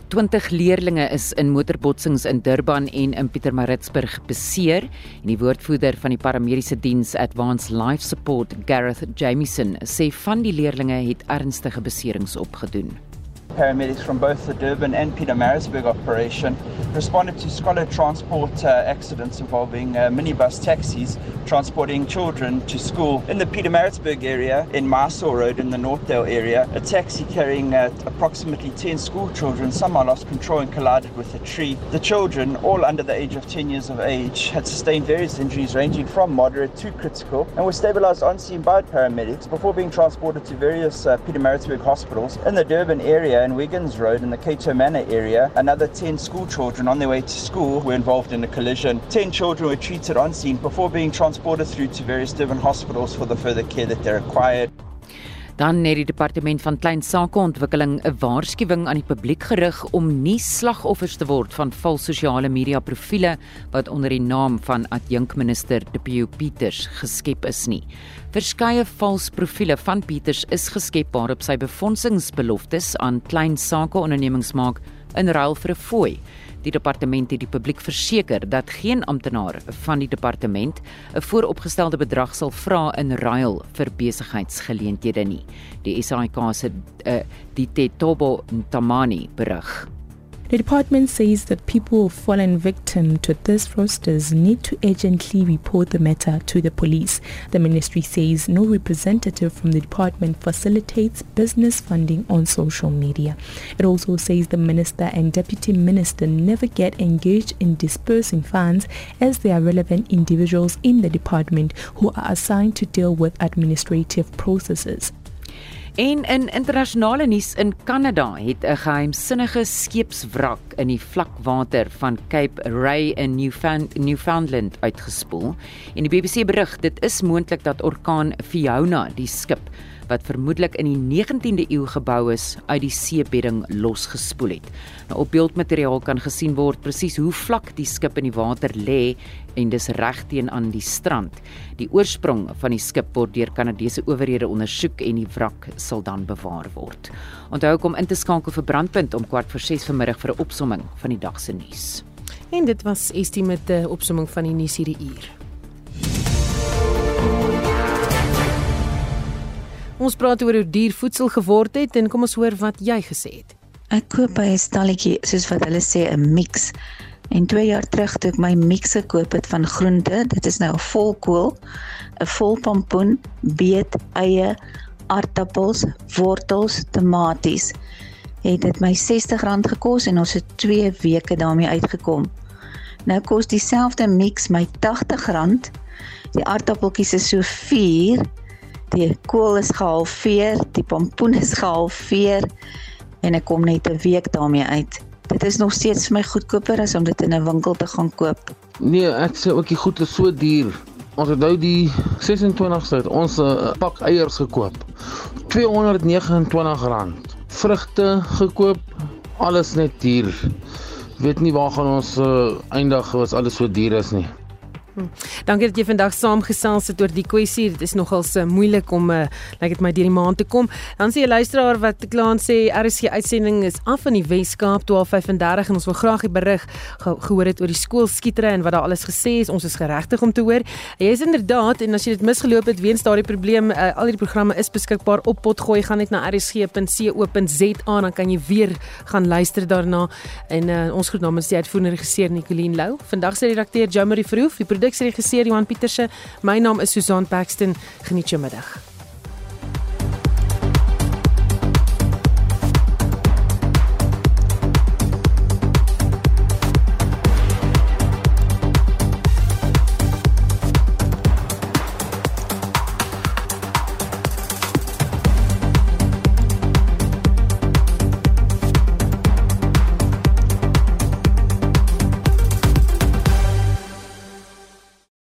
20 leerdlinge is in motorbotsings in Durban en in Pietermaritzburg beseer en die woordvoerder van die paramediese diens Advanced Life Support Gareth Jamieson sê van die leerdlinge het ernstige beserings opgedoen. Paramedics from both the Durban and Peter Marisburg operation responded to scholar transport uh, accidents involving uh, minibus taxis transporting children to school. In the Peter Marisburg area, in Marsaw Road in the Northdale area, a taxi carrying uh, approximately 10 school children somehow lost control and collided with a tree. The children, all under the age of 10 years of age, had sustained various injuries ranging from moderate to critical and were stabilized on scene by paramedics before being transported to various uh, Peter Marisburg hospitals in the Durban area Wiggins Road in the Cato Manor area, another 10 school children on their way to school were involved in a collision. 10 children were treated on scene before being transported through to various different hospitals for the further care that they required. Dan het die departement van klein sakeontwikkeling 'n waarskuwing aan die publiek gerig om nie slagoffers te word van vals sosiale media profile wat onder die naam van adjunkminister Depieu Pieters geskep is nie. Verskeie vals profile van Pieters is geskep waarop sy befondsingsbeloftes aan klein sakeondernemings maak in ruil vir 'n fooi. Die departement het die publiek verseker dat geen amptenaar van die departement 'n vooropgestelde bedrag sal vra in ruil vir besigheidsgeleenthede nie. Die SAIK se uh, die Tetobo Tamani berig. The department says that people who've fallen victim to these fraudsters need to urgently report the matter to the police. The ministry says no representative from the department facilitates business funding on social media. It also says the minister and deputy minister never get engaged in dispersing funds as they are relevant individuals in the department who are assigned to deal with administrative processes. En in internasionale nuus in Kanada het 'n geheimsinnige skeepswrak in die vlakwater van Cape Ray in Newfound, Newfoundland uitgespoel. En die BBC berig dit is moontlik dat orkaan Fiona die skip wat vermoedelik in die 19de eeu gebou is uit die seebedding losgespoel het. Nou op beeldmateriaal kan gesien word presies hoe vlak die skip in die water lê en dis reg teen aan die strand. Die oorsprong van die skip word deur Kanadese owerhede ondersoek en die wrak sal dan bewaar word. Onthou kom in te skakel vir brandpunt om kwart voor 6 vanmiddag vir 'n opsomming van die dag se nuus. En dit was Estie met 'n opsomming van die nuus hierdie uur. Ons praat oor hoe duur voedsel geword het en kom ons hoor wat jy gesê het. Ek koop by 'n stalletjie soos wat hulle sê 'n mix. En 2 jaar terug toe ek my mix gekoop het van groente, dit is nou 'n volkool, 'n vol pompoen, beet, eie, aardappels, wortels, tomaties. Het dit my R60 gekos en ons het 2 weke daarmee uitgekom. Nou kos dieselfde mix my R80. Die aardappeltjies is so 4 Die kool is gehalveer, die pompoen is gehalveer en ek kom net 'n week daarmee uit. Dit is nog steeds vir my goedkoper as om dit in 'n winkel te gaan koop. Nee, ek sê ook die goed is so duur. Ons het nou die 26ste het ons 'n pak eiers gekoop. R229. Vrugte gekoop, alles net duur. Weet nie waar gaan ons uh, eindig as alles so duur is nie. Hm. Dankie dat jy vandag saamgesels het oor die kwessie. Dit is nogal se moeilik om uh, lyk dit my deur die maand te kom. Dan sê 'n luisteraar wat klaan sê RSG uitsending is af in die Wes-Kaap 12:35 en ons wil graag die berig ge gehoor het oor die skoolskietery en wat daar alles gesê is. Ons is geregtig om te hoor. Jy is inderdaad en as jy dit misgeloop het weens daardie probleem, uh, al die programme is beskikbaar op potgooi. Gaan net na rsg.co.za dan kan jy weer gaan luister daarna. En uh, ons groet namens die uitvoerende regisseur Nicoline Lou. Vandag se redakteur Jamie Verhoef, die produksieregisseur Johan Pieterse. My naam is Susan Paxton. Geniet jou middag.